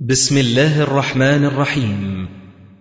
بسم الله الرحمن الرحيم.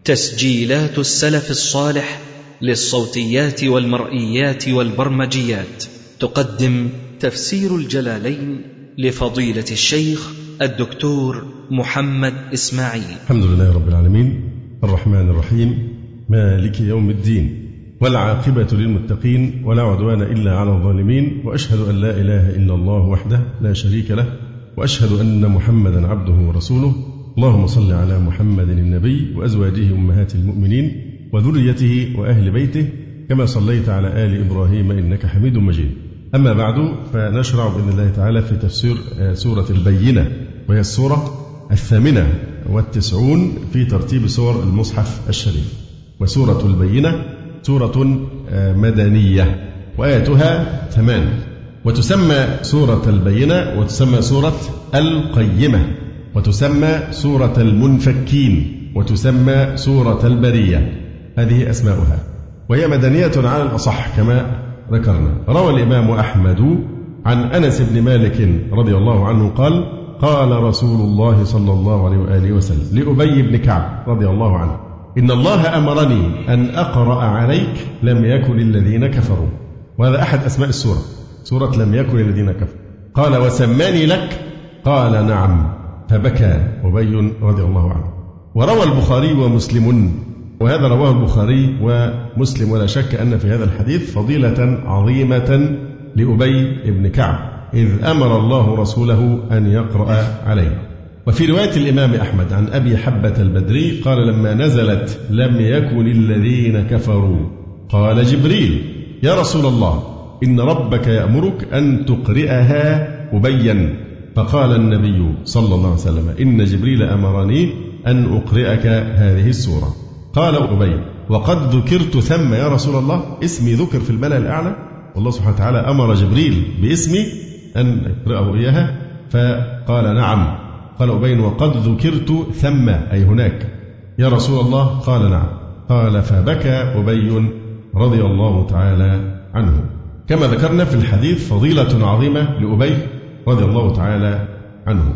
تسجيلات السلف الصالح للصوتيات والمرئيات والبرمجيات. تقدم تفسير الجلالين لفضيلة الشيخ الدكتور محمد إسماعيل. الحمد لله رب العالمين. الرحمن الرحيم. مالك يوم الدين. والعاقبة للمتقين. ولا عدوان إلا على الظالمين. وأشهد أن لا إله إلا الله وحده لا شريك له. وأشهد أن محمدا عبده ورسوله. اللهم صل على محمد النبي وأزواجه أمهات المؤمنين وذريته وأهل بيته كما صليت على آل إبراهيم إنك حميد مجيد. أما بعد فنشرع بإذن الله تعالى في تفسير سورة البينة وهي السورة الثامنة والتسعون في ترتيب سور المصحف الشريف. وسورة البينة سورة مدنية وآياتها ثمان. وتسمى سورة البينة وتسمى سورة القيمة وتسمى سورة المنفكين وتسمى سورة البرية. هذه أسماؤها. وهي مدنية على الأصح كما ذكرنا. روى الإمام أحمد عن أنس بن مالك رضي الله عنه قال قال رسول الله صلى الله عليه وآله وسلم لأبي بن كعب رضي الله عنه إن الله أمرني أن أقرأ عليك لم يكن الذين كفروا. وهذا أحد أسماء السورة. سورة لم يكن الذين كفروا. قال وسماني لك؟ قال نعم. فبكى أبي رضي الله عنه. وروى البخاري ومسلم وهذا رواه البخاري ومسلم ولا شك أن في هذا الحديث فضيلة عظيمة لأبي بن كعب إذ أمر الله رسوله أن يقرأ عليه. وفي رواية الإمام أحمد عن أبي حبة البدري قال لما نزلت لم يكن الذين كفروا. قال جبريل يا رسول الله إن ربك يأمرك أن تقرئها أبيا فقال النبي صلى الله عليه وسلم إن جبريل أمرني أن أقرئك هذه السورة. قال أبي وقد ذكرت ثم يا رسول الله اسمي ذكر في الملأ الأعلى. والله سبحانه وتعالى أمر جبريل باسمي أن أقرأه إياها. فقال نعم. قال أبي وقد ذكرت ثم أي هناك. يا رسول الله قال نعم. قال فبكى أبي رضي الله تعالى عنه. كما ذكرنا في الحديث فضيلة عظيمة لأبي رضي الله تعالى عنه.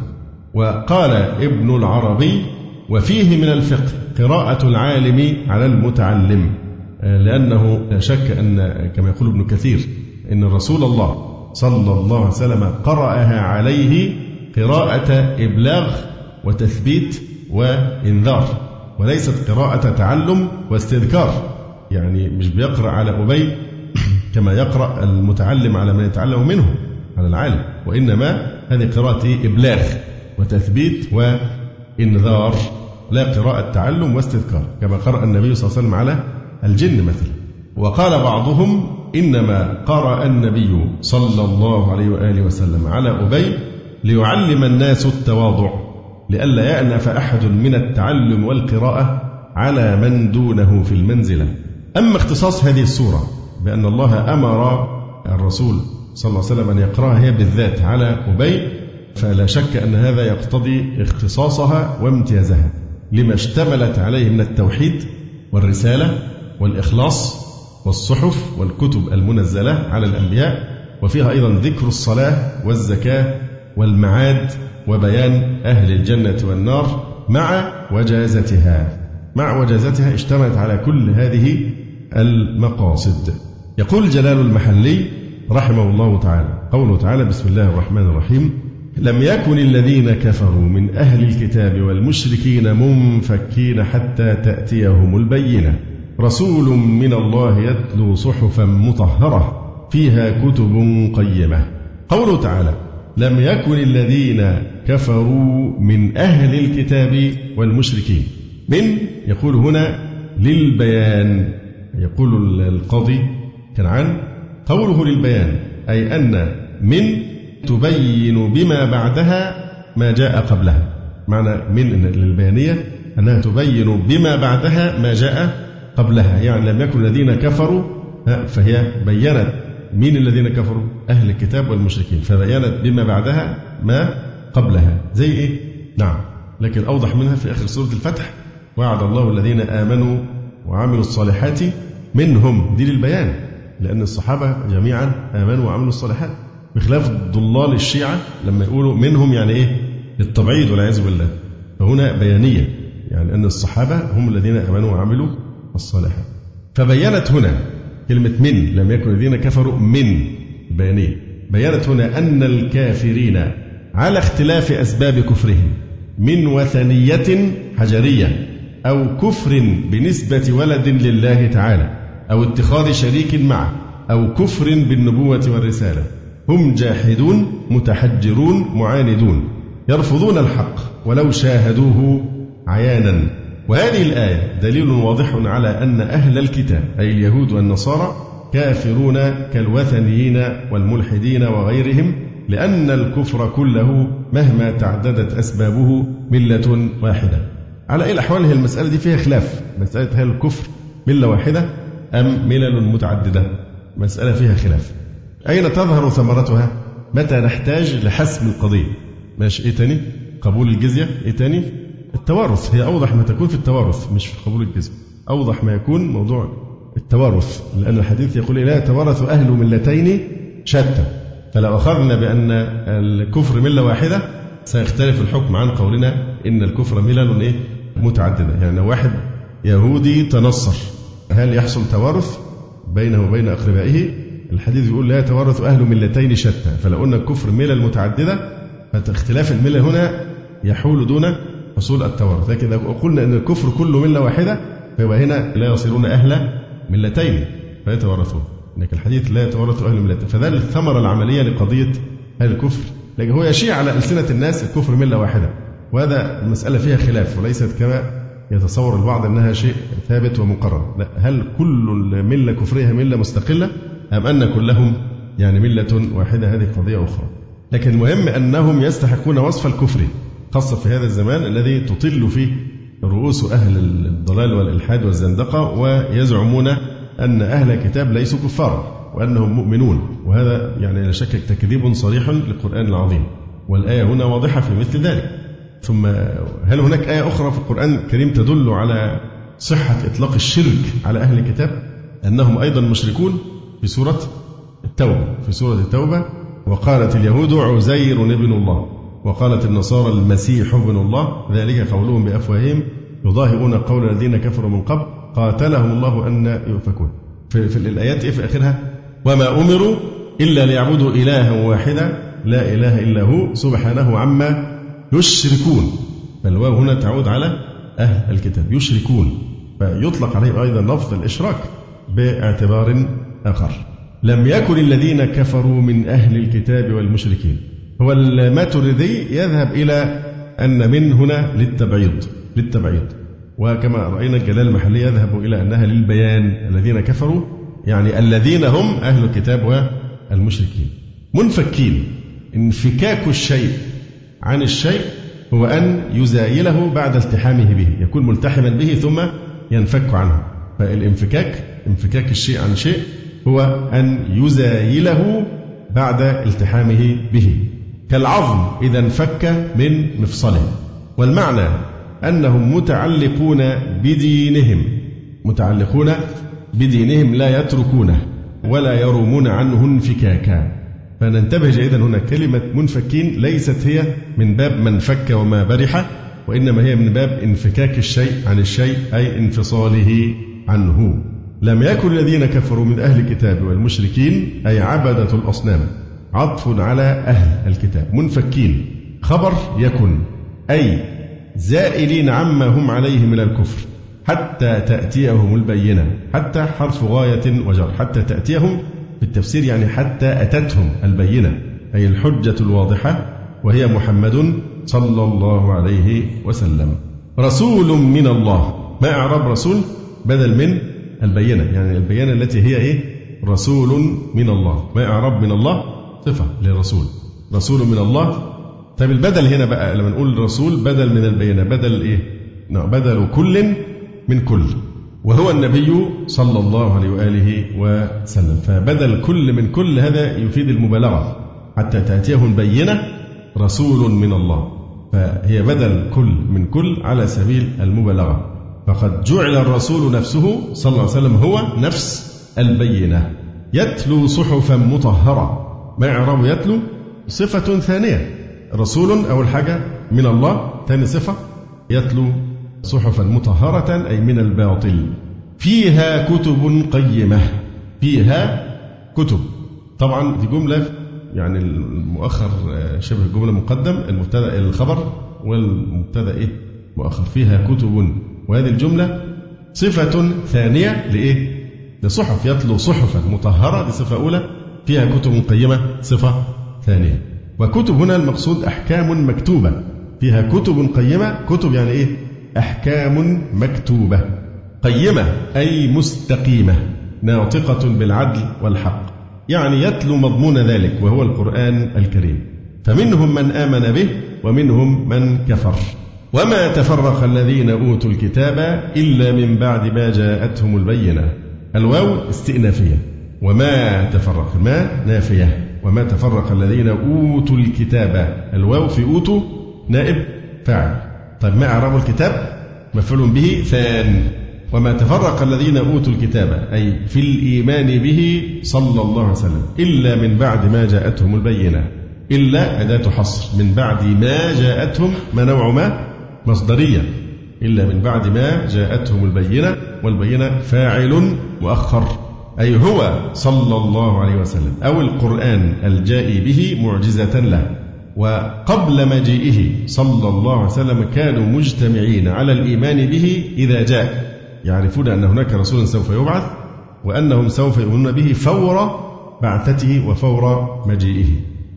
وقال ابن العربي وفيه من الفقه قراءة العالم على المتعلم. لأنه لا شك أن كما يقول ابن كثير أن رسول الله صلى الله عليه وسلم قرأها عليه قراءة إبلاغ وتثبيت وإنذار وليست قراءة تعلم واستذكار. يعني مش بيقرأ على أبي كما يقرأ المتعلم على من يتعلم منه على العالم وإنما هذه قراءة إبلاغ وتثبيت وإنذار لا قراءة تعلم واستذكار كما قرأ النبي صلى الله عليه وسلم على الجن مثلا. وقال بعضهم إنما قرأ النبي صلى الله عليه وآله وسلم على أبي ليعلم الناس التواضع لئلا يأنف أحد من التعلم والقراءة على من دونه في المنزلة. أما اختصاص هذه السورة بأن الله أمر الرسول صلى الله عليه وسلم أن يقرأها هي بالذات على أبي فلا شك أن هذا يقتضي اختصاصها وامتيازها. لما اشتملت عليه من التوحيد والرسالة والإخلاص والصحف والكتب المنزلة على الأنبياء وفيها أيضا ذكر الصلاة والزكاة والمعاد وبيان أهل الجنة والنار مع وجازتها. مع وجازتها اشتملت على كل هذه المقاصد. يقول جلال المحلي رحمه الله تعالى قوله تعالى بسم الله الرحمن الرحيم لم يكن الذين كفروا من أهل الكتاب والمشركين منفكين حتى تأتيهم البينة. رسول من الله يتلو صحفا مطهرة فيها كتب قيمة. قوله تعالى لم يكن الذين كفروا من أهل الكتاب والمشركين. من؟ يقول هنا للبيان. يقول القاضي كنعان قوله للبيان أي أن من تبين بما بعدها ما جاء قبلها. معنى من للبيانية أنها تبين بما بعدها ما جاء قبلها. يعني لم يكن الذين كفروا فهي بينت مين الذين كفروا أهل الكتاب والمشركين. فبينت بما بعدها ما قبلها. زي إيه؟ نعم. لكن أوضح منها في آخر سورة الفتح. وعد الله الذين آمنوا وعملوا الصالحات منهم. دي للبيان. لأن الصحابة جميعا آمنوا وعملوا الصالحات بخلاف ضلال الشيعة لما يقولوا منهم يعني إيه؟ للتبعيد والعياذ بالله. فهنا بيانية يعني أن الصحابة هم الذين آمنوا وعملوا الصالحات. فبينت هنا كلمة من لم يكن الذين كفروا من. بيانية. بينت هنا أن الكافرين على اختلاف أسباب كفرهم من وثنية حجرية أو كفر بنسبة ولد لله تعالى أو اتخاذ شريك معه أو كفر بالنبوة والرسالة. هم جاحدون متحجرون معاندون يرفضون الحق ولو شاهدوه عيانا. وهذه الآية دليل واضح على أن أهل الكتاب أي اليهود والنصارى كافرون كالوثنيين والملحدين وغيرهم لأن الكفر كله مهما تعددت أسبابه ملة واحدة. على أي الأحوال هي المسألة دي فيها خلاف. مسألة هل الكفر ملة واحدة؟ أم ملل متعددة؟ مسألة فيها خلاف. أين تظهر ثمرتها؟ متى نحتاج لحسم القضية؟ ماشي إيه تاني؟ قبول الجزية؟ إيه تاني؟ التوارث. هي أوضح ما تكون في التوارث مش في قبول الجزية. أوضح ما يكون موضوع التوارث لأن الحديث يقول لا يتوارث أهل ملتين شتى. فلو أخذنا بأن الكفر ملة واحدة سيختلف الحكم عن قولنا إن الكفر ملل إيه؟ متعددة. يعني واحد يهودي تنصر هل يحصل توارث بينه وبين أقربائه؟ الحديث يقول لا يتوارث أهل ملتين شتى فلو قلنا الكفر ملل متعددة فاختلاف الملة هنا يحول دون حصول التوارث. لكن لو قلنا أن الكفر كله ملة واحدة فيبقى هنا لا يصيرون أهل ملتين فيتوارثون. لكن الحديث لا يتوارث أهل ملتين فده الثمرة العملية لقضية هذا الكفر. لكن هو يشيع على ألسنة الناس الكفر ملة واحدة وهذا المسألة فيها خلاف وليست كما يتصور البعض أنها شيء ثابت ومقرر. لا هل كل ملة كفرية ملة مستقلة أم أن كلهم يعني ملة واحدة؟ هذه قضية أخرى. لكن المهم أنهم يستحقون وصف الكفر خاصة في هذا الزمان الذي تطل فيه رؤوس أهل الضلال والإلحاد والزندقة ويزعمون أن أهل الكتاب ليسوا كفارا وأنهم مؤمنون. وهذا يعني لا شك تكذيب صريح للقرآن العظيم. والآية هنا واضحة في مثل ذلك. ثم هل هناك آية أخرى في القرآن الكريم تدل على صحة إطلاق الشرك على أهل الكتاب؟ أنهم أيضا مشركون في سورة التوبة في سورة التوبة وقالت اليهود عزير ابن الله وقالت النصارى المسيح ابن الله ذلك قولهم بأفواههم يضاهئون قول الذين كفروا من قبل قاتلهم الله أن يؤفكون. في, في الآيات إيه في آخرها؟ وما أمروا إلا ليعبدوا إلها واحدا لا إله إلا هو سبحانه عما يشركون. فالواو هنا تعود على أهل الكتاب. يشركون. فيطلق عليه أيضا لفظ الإشراك باعتبار آخر. لم يكن الذين كفروا من أهل الكتاب والمشركين. هو الماتريدي يذهب إلى أن من هنا للتبعيض. للتبعيض. وكما رأينا الجلال المحلي يذهب إلى أنها للبيان. الذين كفروا يعني الذين هم أهل الكتاب والمشركين. منفكين. انفكاك الشيء. عن الشيء هو أن يزايله بعد التحامه به يكون ملتحما به ثم ينفك عنه. فالانفكاك انفكاك الشيء عن شيء هو أن يزايله بعد التحامه به. كالعظم إذا انفك من مفصله. والمعنى أنهم متعلقون بدينهم. متعلقون بدينهم لا يتركونه ولا يرومون عنه انفكاكا. فننتبه جيدا هنا كلمة منفكين ليست هي من باب من فك وما برح وإنما هي من باب انفكاك الشيء عن الشيء أي انفصاله عنه. لم يكن الذين كفروا من أهل الكتاب والمشركين أي عبدة الأصنام عطف على أهل الكتاب. منفكين خبر يكن أي زائلين عما هم عليه من الكفر حتى تأتيهم البينة حتى حرف غاية وجر حتى تأتيهم في التفسير يعني حتى أتتهم البينة أي الحجة الواضحة وهي محمد صلى الله عليه وسلم. رسول من الله. ما إعراب رسول؟ بدل من البينة يعني البينة التي هي إيه؟ رسول من الله. ما إعراب من الله؟ صفة للرسول. رسول من الله. طيب البدل هنا بقى لما نقول رسول بدل من البينة بدل إيه؟ نعم بدل كل من كل. وهو النبي صلى الله عليه وآله وسلم. فبدل كل من كل هذا يفيد المبالغة حتى تأتيه البينة رسول من الله. فهي بدل كل من كل على سبيل المبالغة. فقد جعل الرسول نفسه صلى الله عليه وسلم هو نفس البينة. يتلو صحفا مطهرة. ما إعراب يتلو صفة ثانية. رسول أول حاجة من الله ثاني صفة يتلو صحفا مطهرة أي من الباطل. فيها كتب قيمة. فيها كتب. طبعا دي جملة يعني المؤخر شبه الجملة مقدم. المبتدأ الخبر والمبتدأ إيه؟ مؤخر. فيها كتب. وهذه الجملة صفة ثانية لإيه؟ لصحف. يتلو صحفا مطهرة دي صفة أولى. فيها كتب قيمة صفة ثانية. وكتب هنا المقصود أحكام مكتوبة. فيها كتب قيمة. كتب يعني إيه؟ أحكام مكتوبة. قيمة أي مستقيمة. ناطقة بالعدل والحق. يعني يتلو مضمون ذلك وهو القرآن الكريم. فمنهم من آمن به ومنهم من كفر. وما تفرق الذين أوتوا الكتاب إلا من بعد ما جاءتهم البينة. الواو استئنافية. وما تفرق. ما نافية. وما تفرق الذين أوتوا الكتاب. الواو في أوتوا نائب فاعل. طيب ما إعراب الكتاب مفعول به ثان. وما تفرق الذين أوتوا الكتاب أي في الإيمان به صلى الله عليه وسلم إلا من بعد ما جاءتهم البينة إلا أداة حصر من بعد ما جاءتهم ما نوع ما؟ مصدرية. إلا من بعد ما جاءتهم البينة والبينة فاعل مؤخر أي هو صلى الله عليه وسلم أو القرآن الجائي به معجزة له. وقبل مجيئه صلى الله عليه وسلم كانوا مجتمعين على الإيمان به إذا جاء. يعرفون أن هناك رسولا سوف يبعث وأنهم سوف يؤمنون به فور بعثته وفور مجيئه.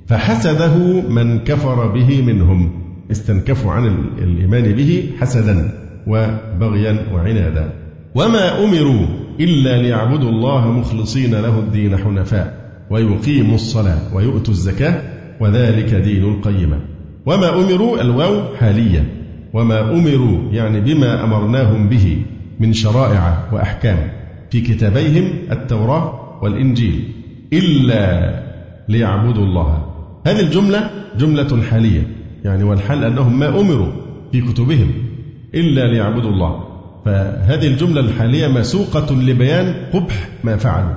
فحسده من كفر به منهم. استنكفوا عن الإيمان به حسدا وبغيا وعنادا. وما أمروا إلا ليعبدوا الله مخلصين له الدين حنفاء ويقيموا الصلاة ويؤتوا الزكاة وذلك دين القيمة. وما أمروا الواو حالية. وما أمروا يعني بما أمرناهم به من شرائع وأحكام في كتابيهم التوراة والإنجيل. إلا ليعبدوا الله. هذه الجملة جملة حالية. يعني والحال أنهم ما أمروا في كتبهم. إلا ليعبدوا الله. فهذه الجملة الحالية مسوقة لبيان قبح ما فعلوا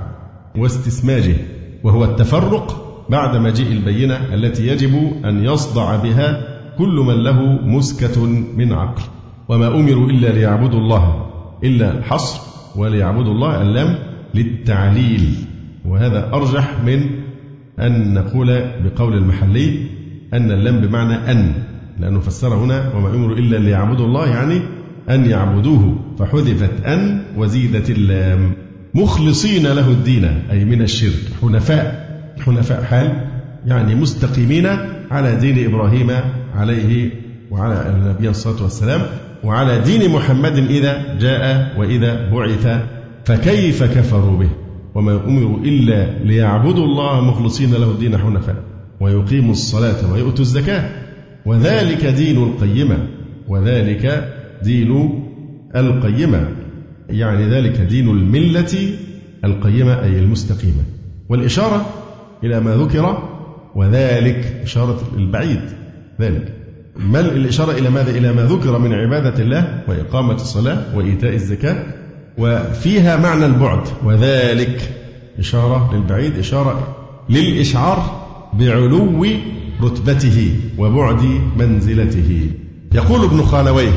واستسماجه وهو التفرق بعد مجيء البينة التي يجب أن يصدع بها كل من له مسكة من عقل. وما أمروا إلا ليعبدوا الله إلا الحصر وليعبدوا الله اللام للتعليل. وهذا أرجح من أن نقول بقول المحلي أن اللام بمعنى أن لأنه فسر هنا وما أمروا إلا ليعبدوا الله يعني أن يعبدوه. فحذفت أن وزيدت اللام. مخلصين له الدين أي من الشرك حنفاء. حنفاء حال يعني مستقيمين على دين إبراهيم عليه وعلى النبي الصلاة والسلام وعلى دين محمد إذا جاء وإذا بعث فكيف كفروا به؟ وما أمروا إلا ليعبدوا الله مخلصين له الدين حنفاء ويقيموا الصلاة ويؤتوا الزكاة وذلك دين القيمة وذلك دين القيمة يعني ذلك دين الملة القيمة أي المستقيمة. والإشارة إلى ما ذكر وذلك إشارة البعيد ذلك. ما الإشارة إلى ماذا؟ إلى ما ذكر من عبادة الله وإقامة الصلاة وإيتاء الزكاة وفيها معنى البعد وذلك إشارة للبعيد إشارة للإشعار بعلو رتبته وبعد منزلته. يقول ابن خالويه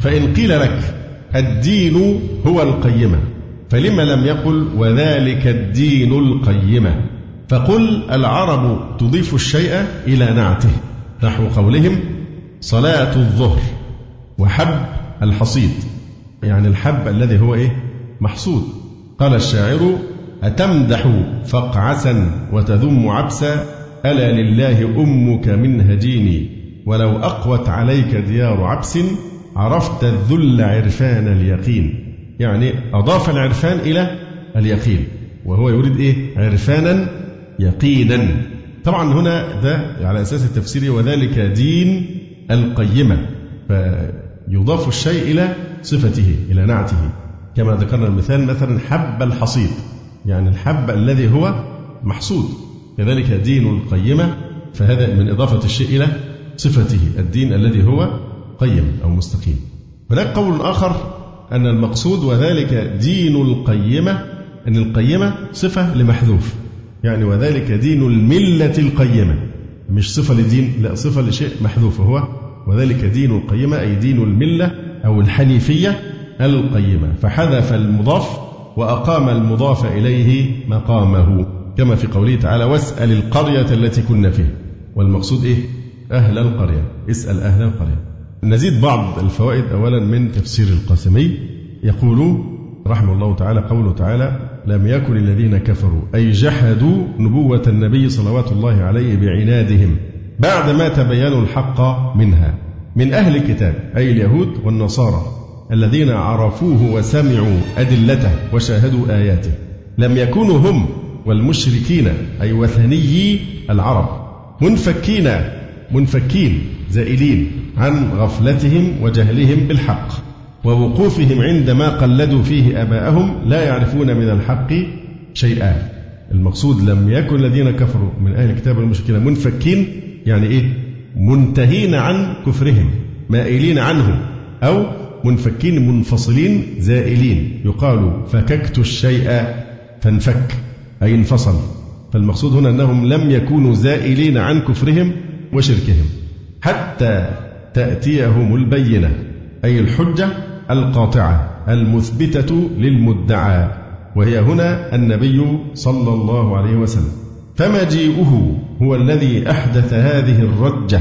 فإن قيل لك الدين هو القيمة فلم لم يقل وذلك الدين القيمة؟ فقل العرب تضيف الشيء إلى نعته. نحو قولهم صلاة الظهر وحب الحصيد. يعني الحب الذي هو إيه؟ محصود. قال الشاعر أتمدح فقعسا وتذم عبسا ألا لله أمك من هجيني ولو أقوت عليك ديار عبس عرفت الذل عرفان اليقين. يعني أضاف العرفان إلى اليقين وهو يريد إيه؟ عرفانا يقينا. طبعا هنا ده على أساس التفسير وذلك دين القيمة فيضاف الشيء إلى صفته إلى نعته. كما ذكرنا المثال مثلا حب الحصيد يعني الحب الذي هو محصود. كذلك دين القيمة فهذا من إضافة الشيء إلى صفته الدين الذي هو قيم أو مستقيم. هناك قول آخر أن المقصود وذلك دين القيمة أن القيمة صفة لمحذوف. يعني وذلك دين الملة القيمة. مش صفة لدين لا صفة لشيء محذوف وهو وذلك دين القيمة أي دين الملة أو الحنيفية القيمة. فحذف المضاف وأقام المضاف إليه مقامه. كما في قوله تعالى واسأل القرية التي كنا فيها. والمقصود إيه؟ أهل القرية. اسأل أهل القرية. نزيد بعض الفوائد أولا من تفسير القاسمي. يقول رحمه الله تعالى قوله تعالى لم يكن الذين كفروا أي جحدوا نبوة النبي صلوات الله عليه بعنادهم بعدما تبينوا الحق منها. من أهل الكتاب أي اليهود والنصارى الذين عرفوه وسمعوا أدلته وشاهدوا آياته. لم يكونوا هم والمشركين أي وثنيي العرب منفكين منفكين زائلين عن غفلتهم وجهلهم بالحق. ووقوفهم عندما قلدوا فيه آباءهم لا يعرفون من الحق شيئا. المقصود لم يكن الذين كفروا من أهل الكتاب المشركين منفكين يعني إيه؟ منتهين عن كفرهم مائلين عنه أو منفكين منفصلين زائلين. يقال فككت الشيء فانفك أي انفصل. فالمقصود هنا أنهم لم يكونوا زائلين عن كفرهم وشركهم حتى تأتيهم البينة أي الحجة القاطعة المثبتة للمدعى وهي هنا النبي صلى الله عليه وسلم. فمجيئه هو الذي أحدث هذه الرجة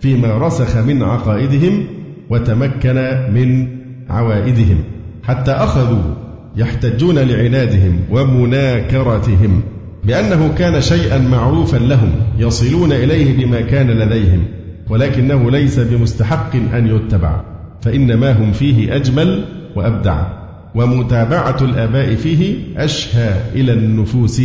فيما رسخ من عقائدهم وتمكن من عوائدهم حتى أخذوا يحتجون لعنادهم ومناكرتهم بأنه كان شيئا معروفا لهم يصلون إليه بما كان لديهم ولكنه ليس بمستحق أن يتبع. فإنما هم فيه أجمل وأبدع ومتابعة الآباء فيه أشهى إلى النفوس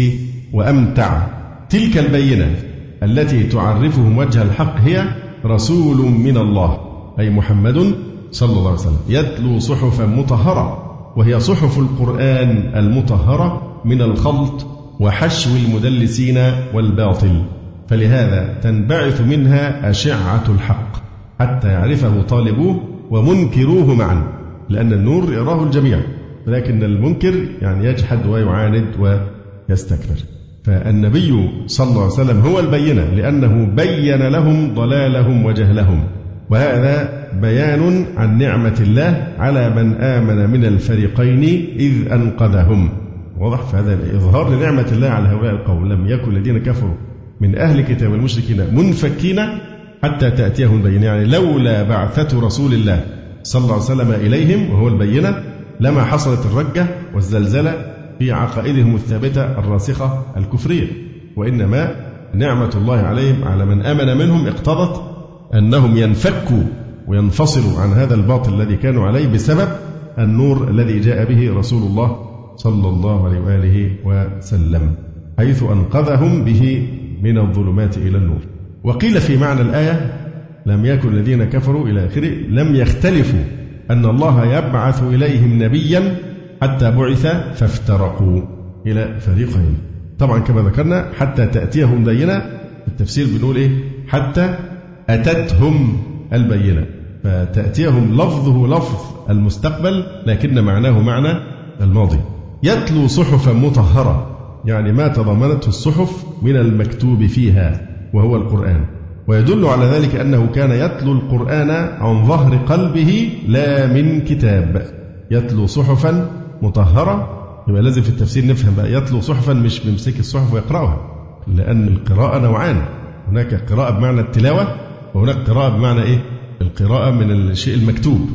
وأمتع. تلك البينة التي تعرفهم وجه الحق هي رسول من الله أي محمد صلى الله عليه وسلم. يتلو صحفا مطهرة وهي صحف القرآن المطهرة من الخلط وحشو المدلسين والباطل. فلهذا تنبعث منها أشعة الحق حتى يعرفه طالبوه ومنكروه معا لأن النور يراه الجميع ولكن المنكر يعني يجحد ويعاند ويستكبر. فالنبي صلى الله عليه وسلم هو البينة لأنه بين لهم ضلالهم وجهلهم. وهذا بيان عن نعمة الله على من آمن من الفريقين إذ أنقذهم. واضح فهذا إظهار لنعمة الله على هؤلاء القوم. لم يكن الذين كفروا من أهل الكتاب المشركين منفكين حتى تأتيهم البينة. يعني لولا بعثة رسول الله صلى الله عليه وسلم إليهم وهو البينة لما حصلت الرجة والزلزلة في عقائدهم الثابتة الراسخة الكفرية. وإنما نعمة الله عليهم على من آمن منهم اقتضت أنهم ينفكوا وينفصلوا عن هذا الباطل الذي كانوا عليه بسبب النور الذي جاء به رسول الله صلى الله عليه وآله وسلم حيث أنقذهم به من الظلمات إلى النور. وقيل في معنى الآية لم يكن الذين كفروا إلى آخره لم يختلفوا أن الله يبعث إليهم نبيا حتى بعث فافترقوا إلى فريقين. طبعا كما ذكرنا حتى تأتيهم بينة التفسير بنقول إيه؟ حتى أتتهم البينة. فتأتيهم لفظه لفظ المستقبل لكن معناه معنى الماضي. يتلو صحفا مطهرة يعني ما تضمنته الصحف من المكتوب فيها. وهو القرآن. ويدل على ذلك أنه كان يتلو القرآن عن ظهر قلبه لا من كتاب. يتلو صحفا مطهرة. يبقى لازم في التفسير نفهم بقى. يتلو صحفا مش بيمسك الصحف ويقرأها. لأن القراءة نوعان. هناك قراءة بمعنى التلاوة وهناك قراءة بمعنى إيه؟ القراءة من الشيء المكتوب.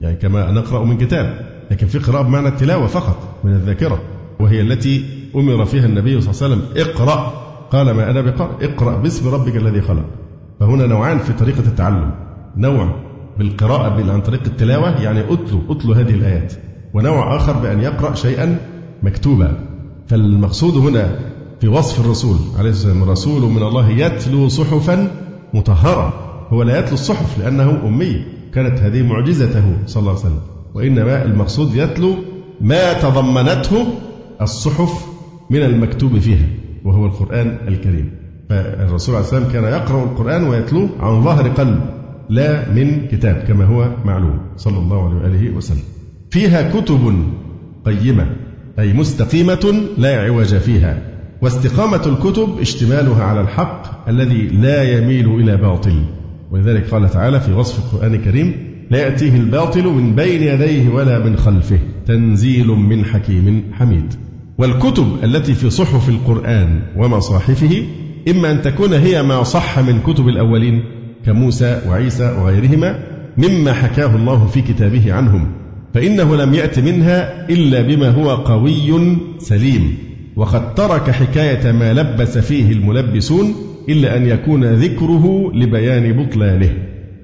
يعني كما نقرأ من كتاب. لكن في قراءة بمعنى التلاوة فقط من الذاكرة. وهي التي أمر فيها النبي صلى الله عليه وسلم اقرأ. قال ما أنا بقرأ اقرأ باسم ربك الذي خلق. فهنا نوعان في طريقة التعلم. نوع بالقراءة عن طريق التلاوة يعني أتلو أتلو هذه الآيات. ونوع آخر بأن يقرأ شيئا مكتوبا. فالمقصود هنا في وصف الرسول عليه الصلاة والسلام رسول من الله يتلو صحفا مطهرة. هو لا يتلو الصحف لأنه أمي. كانت هذه معجزته صلى الله عليه وسلم. وإنما المقصود يتلو ما تضمنته الصحف من المكتوب فيها. وهو القرآن الكريم. فالرسول عليه السلام كان يقرأ القرآن ويتلوه عن ظهر قلب لا من كتاب كما هو معلوم. صلى الله عليه وآله وسلم. فيها كتب قيمة أي مستقيمة لا عوج فيها. واستقامة الكتب اشتمالها على الحق الذي لا يميل إلى باطل. ولذلك قال تعالى في وصف القرآن الكريم لا يأتيه الباطل من بين يديه ولا من خلفه. تنزيل من حكيم حميد. والكتب التي في صحف القرآن ومصاحفه إما أن تكون هي ما صح من كتب الأولين كموسى وعيسى وغيرهما مما حكاه الله في كتابه عنهم فإنه لم يأت منها إلا بما هو قوي سليم. وقد ترك حكاية ما لبس فيه الملبسون إلا أن يكون ذكره لبيان بطلانه.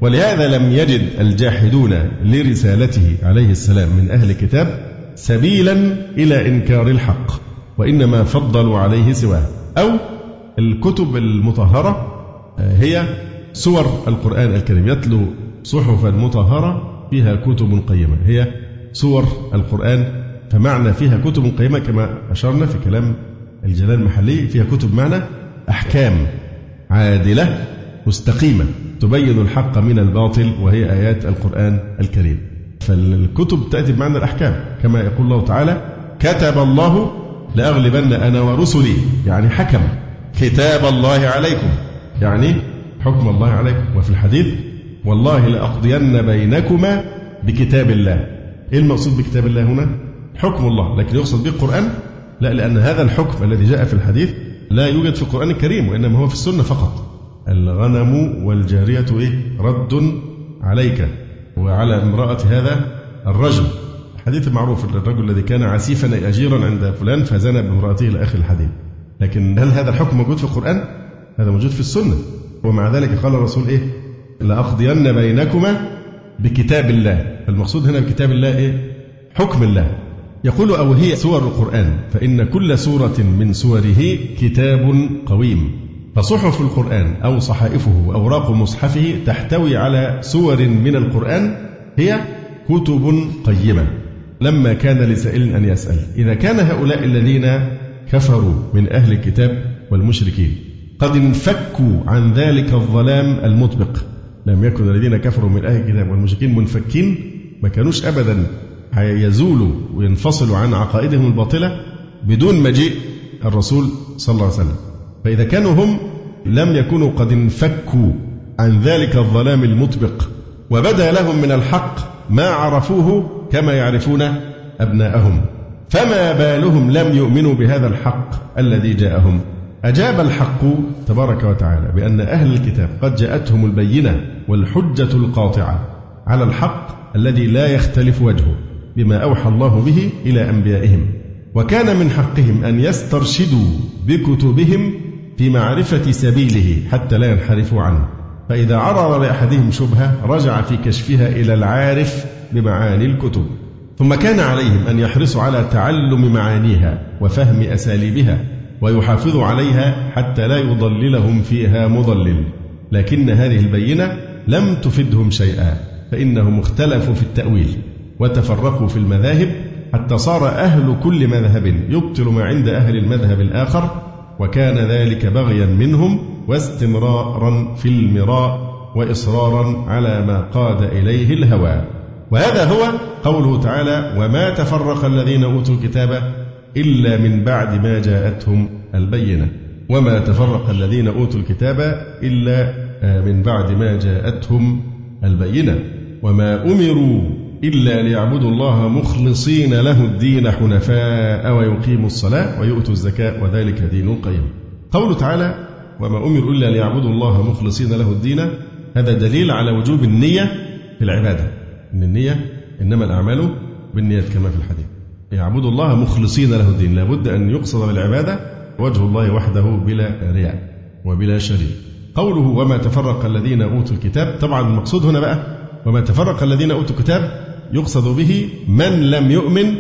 ولهذا لم يجد الجاحدون لرسالته عليه السلام من أهل الكتاب سبيلا إلى إنكار الحق وإنما فضلوا عليه سواه. أو الكتب المطهرة هي سور القرآن الكريم يتلو صحفا مطهرة فيها كتب قيمة. هي سور القرآن فمعنى فيها كتب قيمة كما أشرنا في كلام الجلال المحلي فيها كتب معنى أحكام عادلة مستقيمة تبين الحق من الباطل وهي آيات القرآن الكريم. فالكتب تأتي بمعنى الأحكام. كما يقول الله تعالى كتب الله لأغلبن أنا ورسلي. يعني حكم كتاب الله عليكم. يعني حكم الله عليكم. وفي الحديث والله لأقضين بينكما بكتاب الله. إيه المقصود بكتاب الله هنا؟ حكم الله. لكن يقصد به القرآن لا لأن هذا الحكم الذي جاء في الحديث لا يوجد في القرآن الكريم وإنما هو في السنة فقط. الغنم والجارية إيه؟ رد عليك. وعلى امرأة هذا الرجل. الحديث المعروف الرجل الذي كان عسيفا أجيرا عند فلان فزنى بامرأته إلى آخر الحديث. لكن هل هذا الحكم موجود في القرآن؟ هذا موجود في السنة. ومع ذلك قال الرسول إيه؟ لأقضين بينكما بكتاب الله. المقصود هنا بكتاب الله إيه؟ حكم الله. يقول أو هي سور القرآن فإن كل سورة من سوره كتاب قويم. فصحف القرآن أو صحائفه وأوراق مصحفه تحتوي على سور من القرآن هي كتب قيمة. لما كان لسائل أن يسأل إذا كان هؤلاء الذين كفروا من أهل الكتاب والمشركين قد انفكوا عن ذلك الظلام المطبق لم يكن الذين كفروا من أهل الكتاب والمشركين منفكين ما كانوش أبدا هيزولوا وينفصلوا عن عقائدهم الباطلة بدون مجيء الرسول صلى الله عليه وسلم. فإذا كانوا هم لم يكونوا قد انفكوا عن ذلك الظلام المطبق وبدا لهم من الحق ما عرفوه كما يعرفون أبناءهم. فما بالهم لم يؤمنوا بهذا الحق الذي جاءهم. أجاب الحق تبارك وتعالى بأن أهل الكتاب قد جاءتهم البينة والحجة القاطعة على الحق الذي لا يختلف وجهه بما أوحى الله به إلى أنبيائهم. وكان من حقهم أن يسترشدوا بكتبهم في معرفة سبيله حتى لا ينحرفوا عنه. فإذا عرض لأحدهم شبهة رجع في كشفها إلى العارف بمعاني الكتب. ثم كان عليهم أن يحرصوا على تعلم معانيها وفهم أساليبها ويحافظوا عليها حتى لا يضللهم فيها مضلل. لكن هذه البينة لم تفدهم شيئا فإنهم اختلفوا في التأويل وتفرقوا في المذاهب حتى صار أهل كل مذهب يبطل ما عند أهل المذهب الآخر وكان ذلك بغيا منهم واستمرارا في المراء وإصرارا على ما قاد إليه الهوى. وهذا هو قوله تعالى وما تفرق الذين أوتوا الكتاب إلا من بعد ما جاءتهم البينة. وما تفرق الذين أوتوا الكتاب إلا من بعد ما جاءتهم البينة. وما أمروا إلا ليعبدوا الله مخلصين له الدين حنفاء ويقيموا الصلاة ويؤتوا الزكاة وذلك دين القيم. قوله تعالى وما أمروا إلا ليعبدوا الله مخلصين له الدين. هذا دليل على وجوب النية في العبادة. إن النية إنما الأعمال بالنيات كما في الحديث. يعبدوا الله مخلصين له الدين. لابد أن يقصد بالعبادة وجه الله وحده بلا رياء وبلا شريك. قوله وما تفرق الذين أوتوا الكتاب طبعا المقصود هنا بقى. وما تفرق الذين أوتوا الكتاب يقصد به من لم يؤمن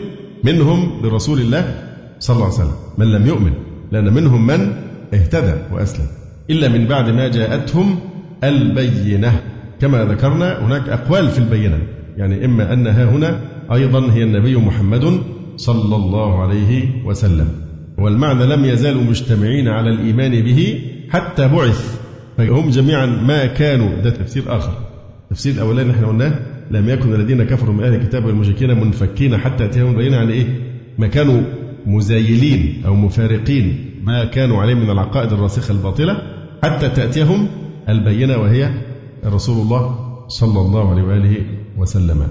منهم برسول الله صلى الله عليه وسلم. من لم يؤمن لأن منهم من اهتدى وأسلم. إلا من بعد ما جاءتهم البينة. كما ذكرنا هناك أقوال في البينة. يعني إما أنها هنا أيضا هي النبي محمد صلى الله عليه وسلم. والمعنى لم يزالوا مجتمعين على الإيمان به حتى بعث. فهم جميعا ما كانوا. ده تفسير آخر. التفسير الأولاني إحنا قلناه لم يكن الذين كفروا من أهل الكتاب والمشركين منفكين حتى أتيهم البينة عن إيه؟ ما كانوا مزايلين أو مفارقين ما كانوا عليه من العقائد الراسخة الباطلة حتى تأتيهم البينة وهي رسول الله صلى الله عليه وآله وسلم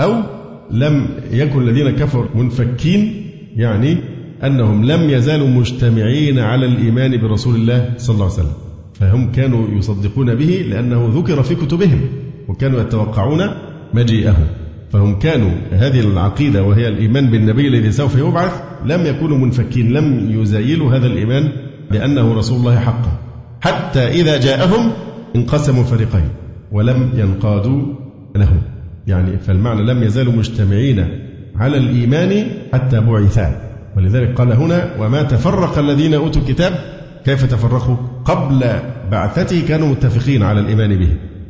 أو لم يكن الذين كفروا منفكين يعني أنهم لم يزالوا مجتمعين على الإيمان برسول الله صلى الله عليه وسلم فهم كانوا يصدقون به لأنه ذكر في كتبهم وكانوا يتوقعون مجيئه. فهم كانوا هذه العقيدة وهي الإيمان بالنبي الذي سوف يبعث لم يكونوا منفكين لم يزايلوا هذا الإيمان بأنه رسول الله حقا حتى إذا جاءهم انقسموا فريقين ولم ينقادوا له يعني فالمعنى لم يزالوا مجتمعين على الإيمان حتى بعثا. ولذلك قال هنا وما تفرق الذين أوتوا الكتاب؟ كيف تفرقوا؟ قبل بعثته كانوا متفقين على الإيمان به.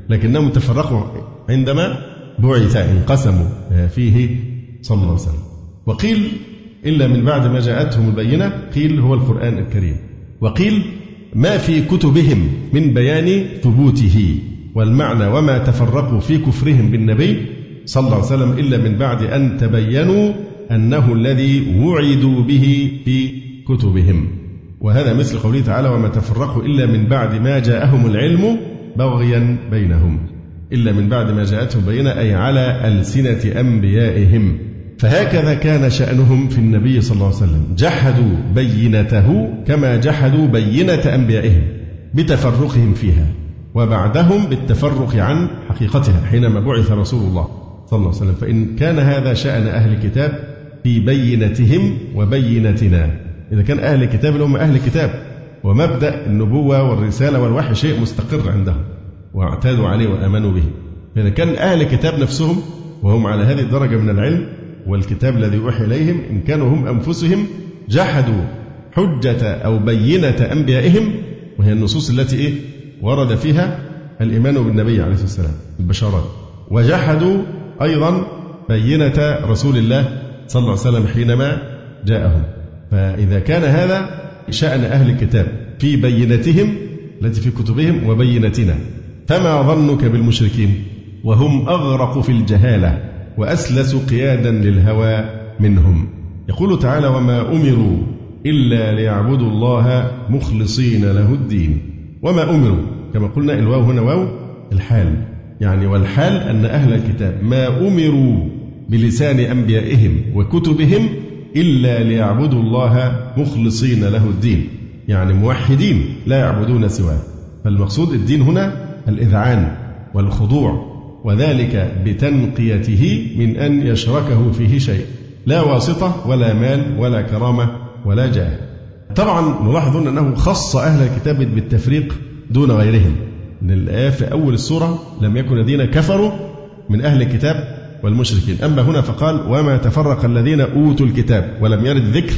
لكنهم تفرقوا عندما بعث انقسموا فيه صلى الله عليه وسلم. وقيل إلا من بعد ما جاءتهم البينة قيل هو القرآن الكريم. وقيل ما في كتبهم من بيان ثبوته والمعنى وما تفرقوا في كفرهم بالنبي صلى الله عليه وسلم إلا من بعد أن تبينوا أنه الذي وعدوا به في كتبهم. وهذا مثل قوله تعالى وما تفرقوا إلا من بعد ما جاءهم العلم بغيا بينهم. إلا من بعد ما جاءتهم بينة أي على ألسنة أنبيائهم. فهكذا كان شأنهم في النبي صلى الله عليه وسلم. جحدوا بينته كما جحدوا بينة أنبيائهم بتفرقهم فيها وبعدهم بالتفرق عن حقيقتها حينما بعث رسول الله صلى الله عليه وسلم. فإن كان هذا شأن أهل الكتاب في بينتهم وبينتنا. إذا كان أهل الكتاب اللي هم أهل الكتاب ومبدأ النبوة والرسالة والوحي شيء مستقر عندهم. واعتادوا عليه وآمنوا به. إذا كان أهل الكتاب نفسهم وهم على هذه الدرجة من العلم والكتاب الذي أوحي إليهم إن كانوا هم أنفسهم جحدوا حجة أو بينة أنبيائهم وهي النصوص التي إيه؟ ورد فيها الإيمان بالنبي عليه الصلاة والسلام البشارات. وجحدوا أيضا بينة رسول الله صلى الله عليه وسلم حينما جاءهم. فإذا كان هذا شأن أهل الكتاب في بينتهم التي في كتبهم وبينتنا. فما ظنك بالمشركين وهم أغرق في الجهالة وأسلس قيادا للهوى منهم. يقول تعالى وما أمروا إلا ليعبدوا الله مخلصين له الدين. وما أمروا كما قلنا الواو هنا واو الحال. يعني والحال أن أهل الكتاب ما أمروا بلسان أنبيائهم وكتبهم إلا ليعبدوا الله مخلصين له الدين. يعني موحدين لا يعبدون سواه. فالمقصود الدين هنا الإذعان والخضوع وذلك بتنقيته من أن يشركه فيه شيء. لا واسطة ولا مال ولا كرامة ولا جاه. طبعا نلاحظ أنه خص أهل الكتاب بالتفريق دون غيرهم. من الآية في أول السورة لم يكن الذين كفروا من أهل الكتاب والمشركين. أما هنا فقال وما تفرق الذين أوتوا الكتاب ولم يرد ذكر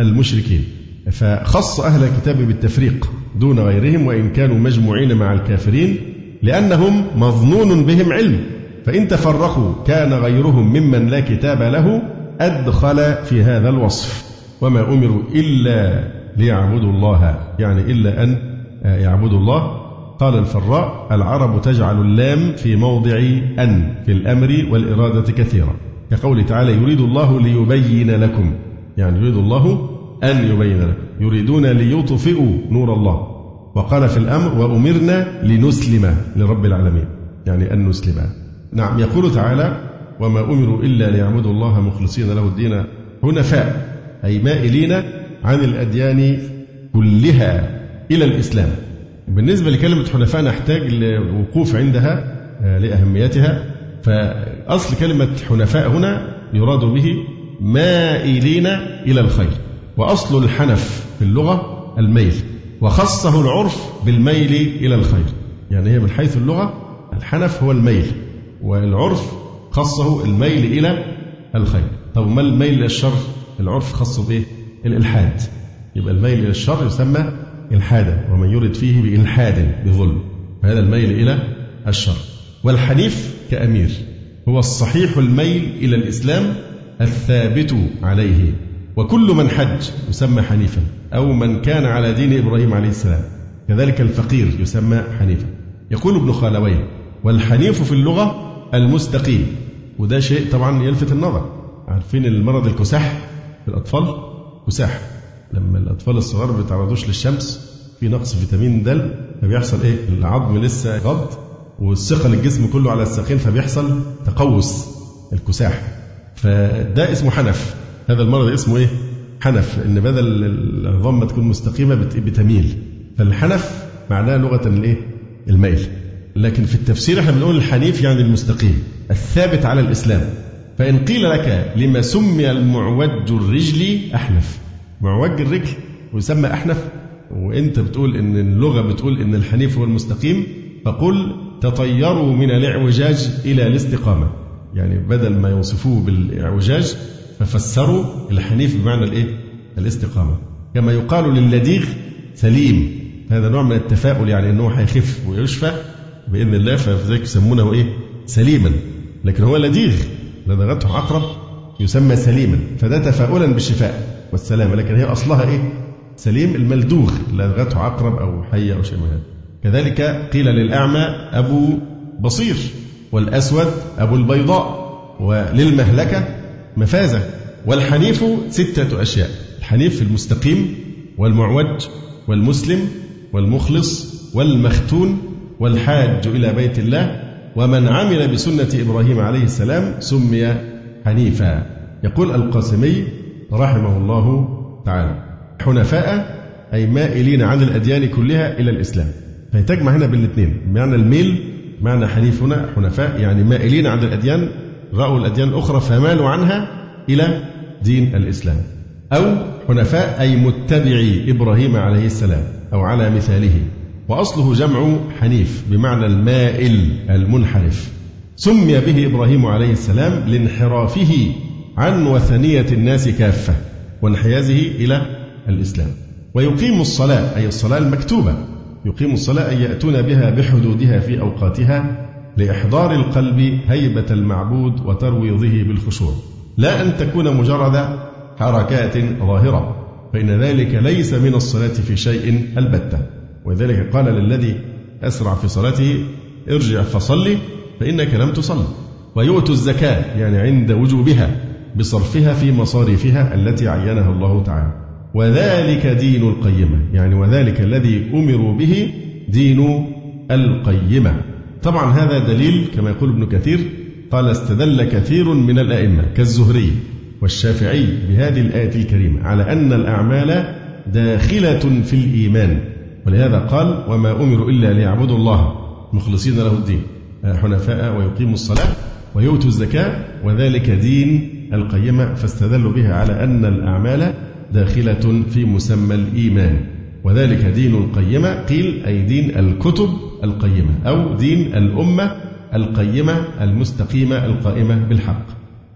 المشركين. فخص أهل الكتاب بالتفريق دون غيرهم وإن كانوا مجموعين مع الكافرين لأنهم مظنون بهم علم. فإن تفرقوا كان غيرهم ممن لا كتاب له أدخل في هذا الوصف. وما أمروا إلا ليعبدوا الله يعني إلا أن يعبدوا الله. قال الفراء العرب تجعل اللام في موضع أن في الأمر والإرادة كثيرا كقول تعالى يريد الله ليبين لكم. يعني يريد الله أن يبين لكم. يريدون ليطفئوا نور الله. وقال في الأمر وأمرنا لنسلم لرب العالمين يعني أن نسلم. نعم يقول تعالى وما أمروا إلا ليعبدوا الله مخلصين له الدين حنفاء أي مائلين عن الأديان كلها إلى الإسلام. بالنسبة لكلمة حنفاء نحتاج لوقوف عندها آه، لأهميتها. فأصل كلمة حنفاء هنا يراد به مائلين إلى الخير وأصل الحنف في اللغة الميل. وخصه العرف بالميل إلى الخير. يعني هي من حيث اللغة الحنف هو الميل والعرف خصه الميل إلى الخير. طب ما الميل إلى الشر؟ العرف خصه بإيه؟ الإلحاد. يبقى الميل إلى الشر يسمى إلحادا ومن يرد فيه بإلحاد بظلم. فهذا الميل إلى الشر. والحنيف كأمير هو الصحيح الميل إلى الإسلام الثابت عليه. وكل من حج يسمى حنيفا أو من كان على دين إبراهيم عليه السلام كذلك الفقير يسمى حنيفا. يقول ابن خالويه والحنيف في اللغة المستقيم وده شيء طبعا يلفت النظر. عارفين المرض الكساح في الأطفال؟ كساح. لما الأطفال الصغار ما بيتعرضوش للشمس في نقص فيتامين د فبيحصل إيه؟ العظم لسه غض والثقل الجسم كله على الساقين فبيحصل تقوس الكساح. فده اسمه حنف. هذا المرض اسمه إيه؟ حنف إن بدل ما تكون مستقيمة بتميل فالحنف معناه لغة الايه؟ الميل. لكن في التفسير إحنا بنقول الحنيف يعني المستقيم. الثابت على الإسلام. فإن قيل لك لما سمي المعوج الرجل أحنف. معوج الرجل ويسمى أحنف. وإنت بتقول إن اللغة بتقول إن الحنيف هو المستقيم فقل تطيروا من الإعوجاج إلى الاستقامة. يعني بدل ما يوصفوه بالإعوجاج ففسروا الحنيف بمعنى الايه؟ الاستقامة كما يقال للديغ سليم هذا نوع من التفاؤل يعني انه هيخف ويشفى بإذن الله فلذلك يسمونه إيه؟ سليما لكن هو لديغ لدغته عقرب يسمى سليما فده تفاؤلا بالشفاء والسلامة لكن هي أصلها إيه؟ سليم الملدوغ لدغته عقرب أو حيه أو شيء من هذا كذلك قيل للأعمى أبو بصير والأسود أبو البيضاء وللمهلكة مفازة. والحنيف ستة أشياء. الحنيف المستقيم والمعوج والمسلم والمخلص والمختون والحاج إلى بيت الله ومن عمل بسنة إبراهيم عليه السلام سمي حنيفا. يقول القاسمي رحمه الله تعالى حنفاء أي مائلين عن الأديان كلها إلى الإسلام. فيتجمع هنا بين معنى الميل معنى حنيف هنا حنفاء يعني مائلين عن الأديان رأوا الأديان الأخرى فمالوا عنها إلى دين الإسلام. أو حنفاء أي متبعي إبراهيم عليه السلام أو على مثاله. وأصله جمع حنيف بمعنى المائل المنحرف. سمي به إبراهيم عليه السلام لانحرافه عن وثنية الناس كافة وانحيازه إلى الإسلام. ويقيم الصلاة أي الصلاة المكتوبة. يقيم الصلاة أي يأتون بها بحدودها في أوقاتها لإحضار القلب هيبة المعبود وترويضه بالخشوع. لا أن تكون مجرد حركات ظاهرة فإن ذلك ليس من الصلاة في شيء البتة. ولذلك قال للذي أسرع في صلاته ارجع فصلي فإنك لم تصل ويؤتوا الزكاة يعني عند وجوبها بصرفها في مصاريفها التي عينها الله تعالى. وذلك دين القيمة يعني وذلك الذي أمروا به دين القيمة. طبعا هذا دليل كما يقول ابن كثير قال استدل كثير من الأئمة كالزهري والشافعي بهذه الآية الكريمة على أن الأعمال داخلة في الإيمان. ولهذا قال وما أمروا إلا ليعبدوا الله مخلصين له الدين حنفاء ويقيموا الصلاة ويؤتوا الزكاة وذلك دين القيمة فاستدلوا بها على أن الأعمال داخلة في مسمى الإيمان. وذلك دين القيمة. قيل أي دين الكتب القيمة أو دين الأمة القيمة المستقيمة القائمة بالحق.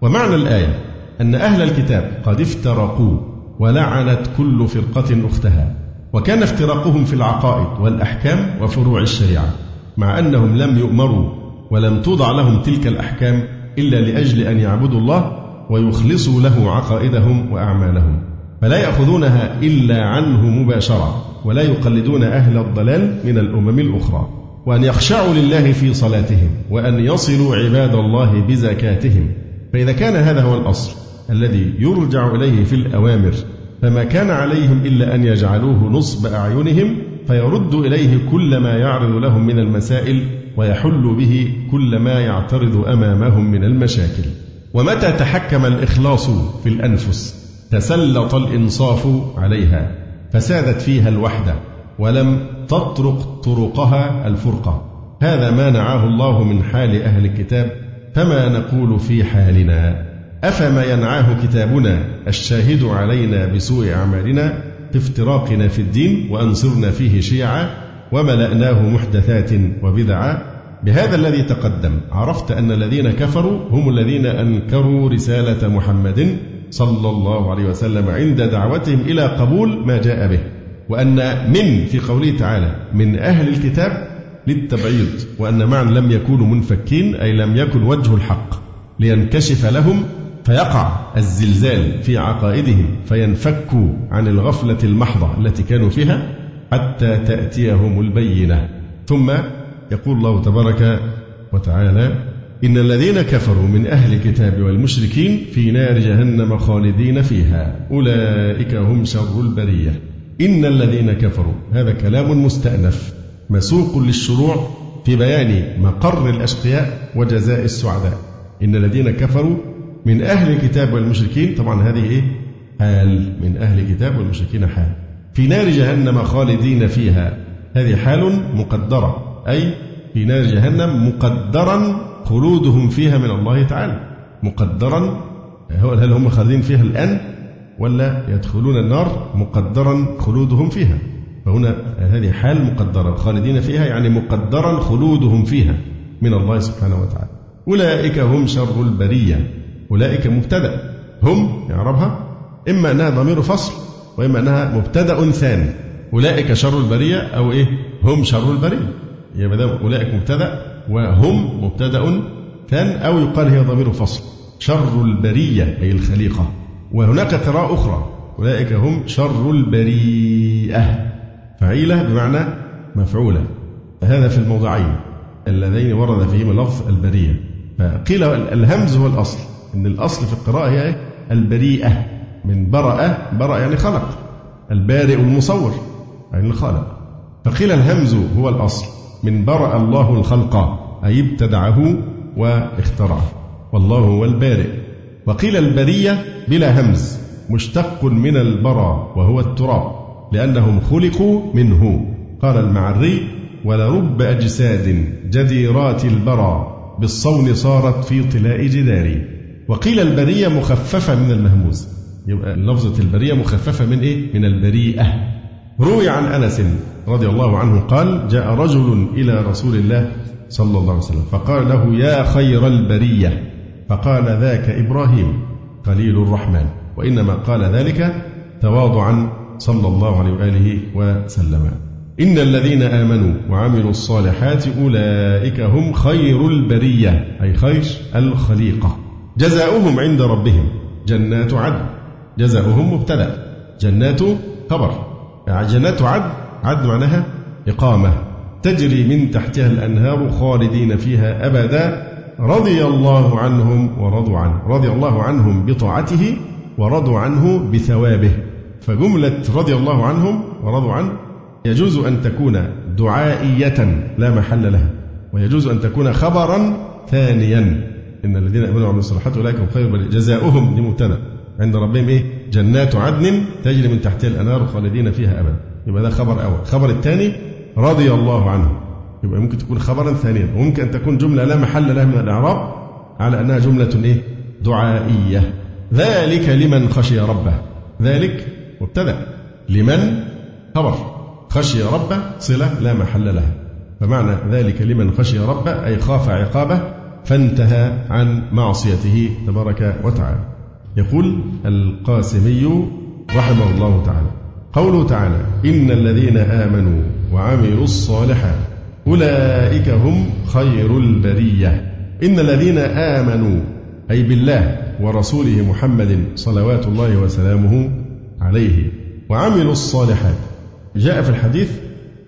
ومعنى الآية أن أهل الكتاب قد افترقوا ولعنت كل فرقة أختها وكان افتراقهم في العقائد والأحكام وفروع الشريعة مع أنهم لم يؤمروا ولم توضع لهم تلك الأحكام إلا لأجل أن يعبدوا الله ويخلصوا له عقائدهم وأعمالهم. فلا يأخذونها إلا عنه مباشرة ولا يقلدون أهل الضلال من الأمم الأخرى. وأن يخشعوا لله في صلاتهم وأن يصلوا عباد الله بزكاتهم. فإذا كان هذا هو الأصل الذي يرجع إليه في الأوامر فما كان عليهم إلا أن يجعلوه نصب أعينهم فيرد إليه كل ما يعرض لهم من المسائل ويحل به كل ما يعترض أمامهم من المشاكل. ومتى تحكم الإخلاص في الأنفس؟ تسلط الإنصاف عليها فسادت فيها الوحدة ولم تطرق طرقها الفرقة. هذا ما نعاه الله من حال أهل الكتاب فما نقول في حالنا؟ أفما ينعاه كتابنا الشاهد علينا بسوء أعمالنا في افتراقنا في الدين وأن صرنا فيه شيعا وملأناه محدثات وبدعا بهذا الذي تقدم عرفت أن الذين كفروا هم الذين أنكروا رسالة محمد صلى الله عليه وسلم عند دعوتهم إلى قبول ما جاء به وأن من في قوله تعالى من أهل الكتاب للتبعيض وأن معا لم يكونوا منفكين أي لم يكن وجه الحق لينكشف لهم فيقع الزلزال في عقائدهم فينفكوا عن الغفلة المحضة التي كانوا فيها حتى تأتيهم البينة. ثم يقول الله تبارك وتعالى إن الذين كفروا من أهل الكتاب والمشركين في نار جهنم خالدين فيها. أولئك هم شر البرية. إن الذين كفروا هذا كلام مستأنف مسوق للشروع في بيان مقر الأشقياء وجزاء السعداء. إن الذين كفروا من أهل الكتاب والمشركين طبعا هذه إيه؟ حال. من أهل الكتاب والمشركين حال. في نار جهنم خالدين فيها. هذه حال مقدرة. أي في نار جهنم مقدرا خلودهم فيها من الله تعالى مقدرا. هل هم خالدين فيها الآن ولا يدخلون النار مقدرا خلودهم فيها؟ فهنا هذه حال مقدرة. خالدين فيها يعني مقدرا خلودهم فيها من الله سبحانه وتعالى. أولئك هم شر البرية. أولئك مبتدأ. هم يعربها إما أنها ضمير فصل وإما أنها مبتدأ ثاني. أولئك شر البرية أو إيه؟ هم شر البرية. يبقى أولئك مبتدأ. وهم مبتدأ ثان أو يقال هي ضمير فصل شر البرية أي الخليقة. وهناك قراءة أخرى. أولئك هم شر البريئة. فعيلة بمعنى مفعولة. هذا في الموضعين. اللذين ورد فيهما لفظ البرية. فقيل الهمز هو الأصل. إن الأصل في القراءة هي البريئة. من برأ برأ يعني خلق. البارئ المصور يعني الخالق. فقيل الهمز هو الأصل. من برأ الله الخلق أي ابتدعه واخترعه. والله هو البارئ. وقيل البرية بلا همز مشتق من البرى وهو التراب لأنهم خلقوا منه. قال المعري ولرب أجساد جديرات البرى بالصون صارت في طلاء جداري. وقيل البرية مخففة من المهموز. يبقى لفظة البرية مخففة من إيه؟ من البريئة. روي عن أنس رضي الله عنه قال جاء رجل إلى رسول الله صلى الله عليه وسلم فقال له يا خير البرية. فقال ذاك إبراهيم خليل الرحمن. وإنما قال ذلك تواضعا صلى الله عليه وآله وسلم. إن الذين آمنوا وعملوا الصالحات أولئك هم خير البرية أي خير الخليقة. جزاؤهم عند ربهم جنات عدن جزاؤهم مبتدأ جنات خبر جنات عدن عدن معناها إقامة تجري من تحتها الأنهار خالدين فيها أبدا رضي الله عنهم ورضوا عنه رضي الله عنهم بطاعته ورضوا عنه بثوابه. فجملة رضي الله عنهم ورضوا عنه يجوز أن تكون دعائية لا محل لها ويجوز أن تكون خبرا ثانيا. إن الذين آمنوا وعملوا الصالحات أولئك هم خير جزاؤهم لمبتدأ عند ربهم إيه؟ جنات عدن تجري من تحتها الأنهار خالدين فيها أبدا. يبقى ده خبر أول. الخبر الثاني رضي الله عنه. يبقى ممكن تكون خبرا ثانيا. وممكن أن تكون جملة لا محل لها من الإعراب على أنها جملة إيه؟ دعائية. ذلك لمن خشي ربه. ذلك مبتدأ. لمن خبر. خشي ربه صلة لا محل لها. فمعنى ذلك لمن خشي ربه أي خاف عقابه فانتهى عن معصيته تبارك وتعالى. يقول القاسمي رحمه الله تعالى قوله تعالى إن الذين آمنوا وعملوا الصالحات أولئك هم خير البرية. إن الذين آمنوا أي بالله ورسوله محمد صلوات الله وسلامه عليه وعملوا الصالحات. جاء في الحديث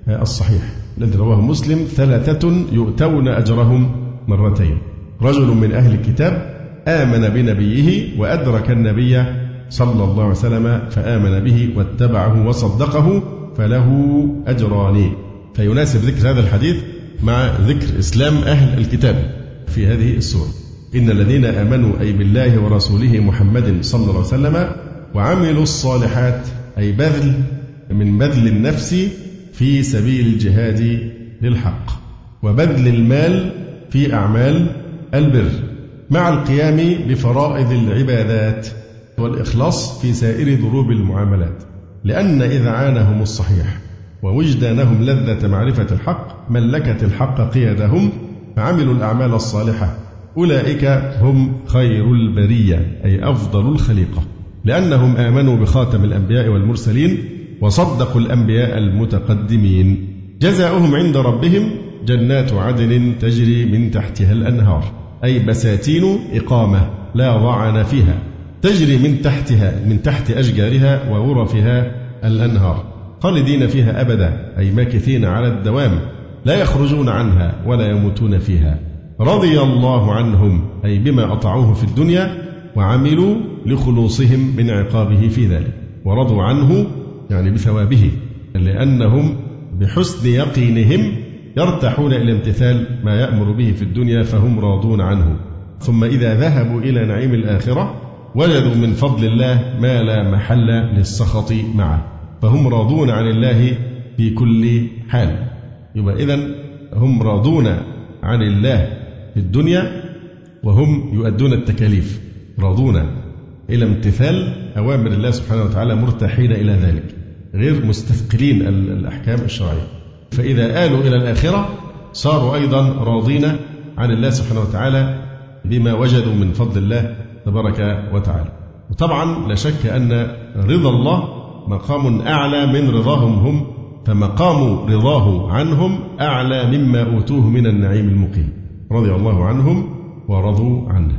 الصحيح. الذي رواه مسلم ثلاثة يؤتون أجرهم مرتين. رجل من أهل الكتاب آمن بنبيه وأدرك النبي صلى الله عليه وسلم فآمن به واتبعه وصدقه فله أجران. فيناسب ذكر هذا الحديث مع ذكر إسلام أهل الكتاب في هذه السورة. إن الذين آمنوا أي بالله ورسوله محمد صلى الله عليه وسلم وعملوا الصالحات أي بذل من بذل النفس في سبيل الجهاد للحق وبذل المال في أعمال البر مع القيام بفرائض العبادات. والإخلاص في سائر ضروب المعاملات لأن إذعانهم الصحيح ووجدانهم لذة معرفة الحق ملكت الحق قيادهم فعملوا الأعمال الصالحة. أولئك هم خير البرية أي أفضل الخليقة. لأنهم آمنوا بخاتم الأنبياء والمرسلين وصدقوا الأنبياء المتقدمين. جزاؤهم عند ربهم جنات عدن تجري من تحتها الأنهار أي بساتين إقامة لا ضعن فيها. تجري من تحتها من تحت أشجارها وغرفها الأنهار خالدين فيها أبدا أي ماكثين على الدوام لا يخرجون عنها ولا يموتون فيها. رضي الله عنهم أي بما أطاعوه في الدنيا وعملوا لخلوصهم من عقابه في ذلك. ورضوا عنه يعني بثوابه لأنهم بحسن يقينهم يرتاحون إلى امتثال ما يأمر به في الدنيا فهم راضون عنه. ثم إذا ذهبوا إلى نعيم الآخرة وجدوا من فضل الله ما لا محل للسخط معه فهم راضون عن الله في كل حال. يبقى إذا هم راضون عن الله في الدنيا وهم يؤدون التكاليف راضون إلى امتثال أوامر الله سبحانه وتعالى مرتاحين إلى ذلك غير مستثقلين الأحكام الشرعية. فإذا آلوا إلى الآخرة صاروا أيضا راضين عن الله سبحانه وتعالى بما وجدوا من فضل الله تبارك وتعالى. وطبعا لا شك أن رضا الله مقام أعلى من رضاهم هم فمقام رضاه عنهم أعلى مما أوتوه من النعيم المقيم. رضي الله عنهم ورضوا عنه.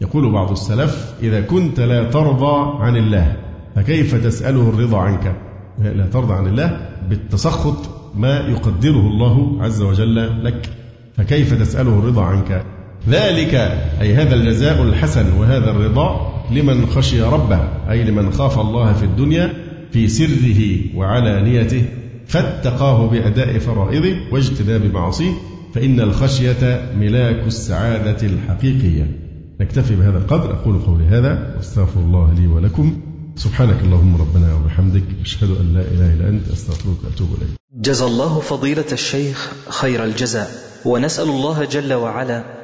يقول بعض السلف إذا كنت لا ترضى عن الله فكيف تسأله الرضا عنك؟ لا ترضى عن الله بالتسخط ما يقدره الله عز وجل لك. فكيف تسأله الرضا عنك؟ ذلك أي هذا الجزاء الحسن وهذا الرضا لمن خشي ربه أي لمن خاف الله في الدنيا في سره وعلانيته فاتقاه بأداء فرائضه واجتناب معاصيه فإن الخشية ملاك السعادة الحقيقية. نكتفي بهذا القدر أقول قولي هذا واستغفر الله لي ولكم. سبحانك اللهم ربنا وبحمدك أشهد أن لا إله إلا أنت أستغفرك وأتوب إليك. جزى الله فضيلة الشيخ خير الجزاء ونسأل الله جل وعلا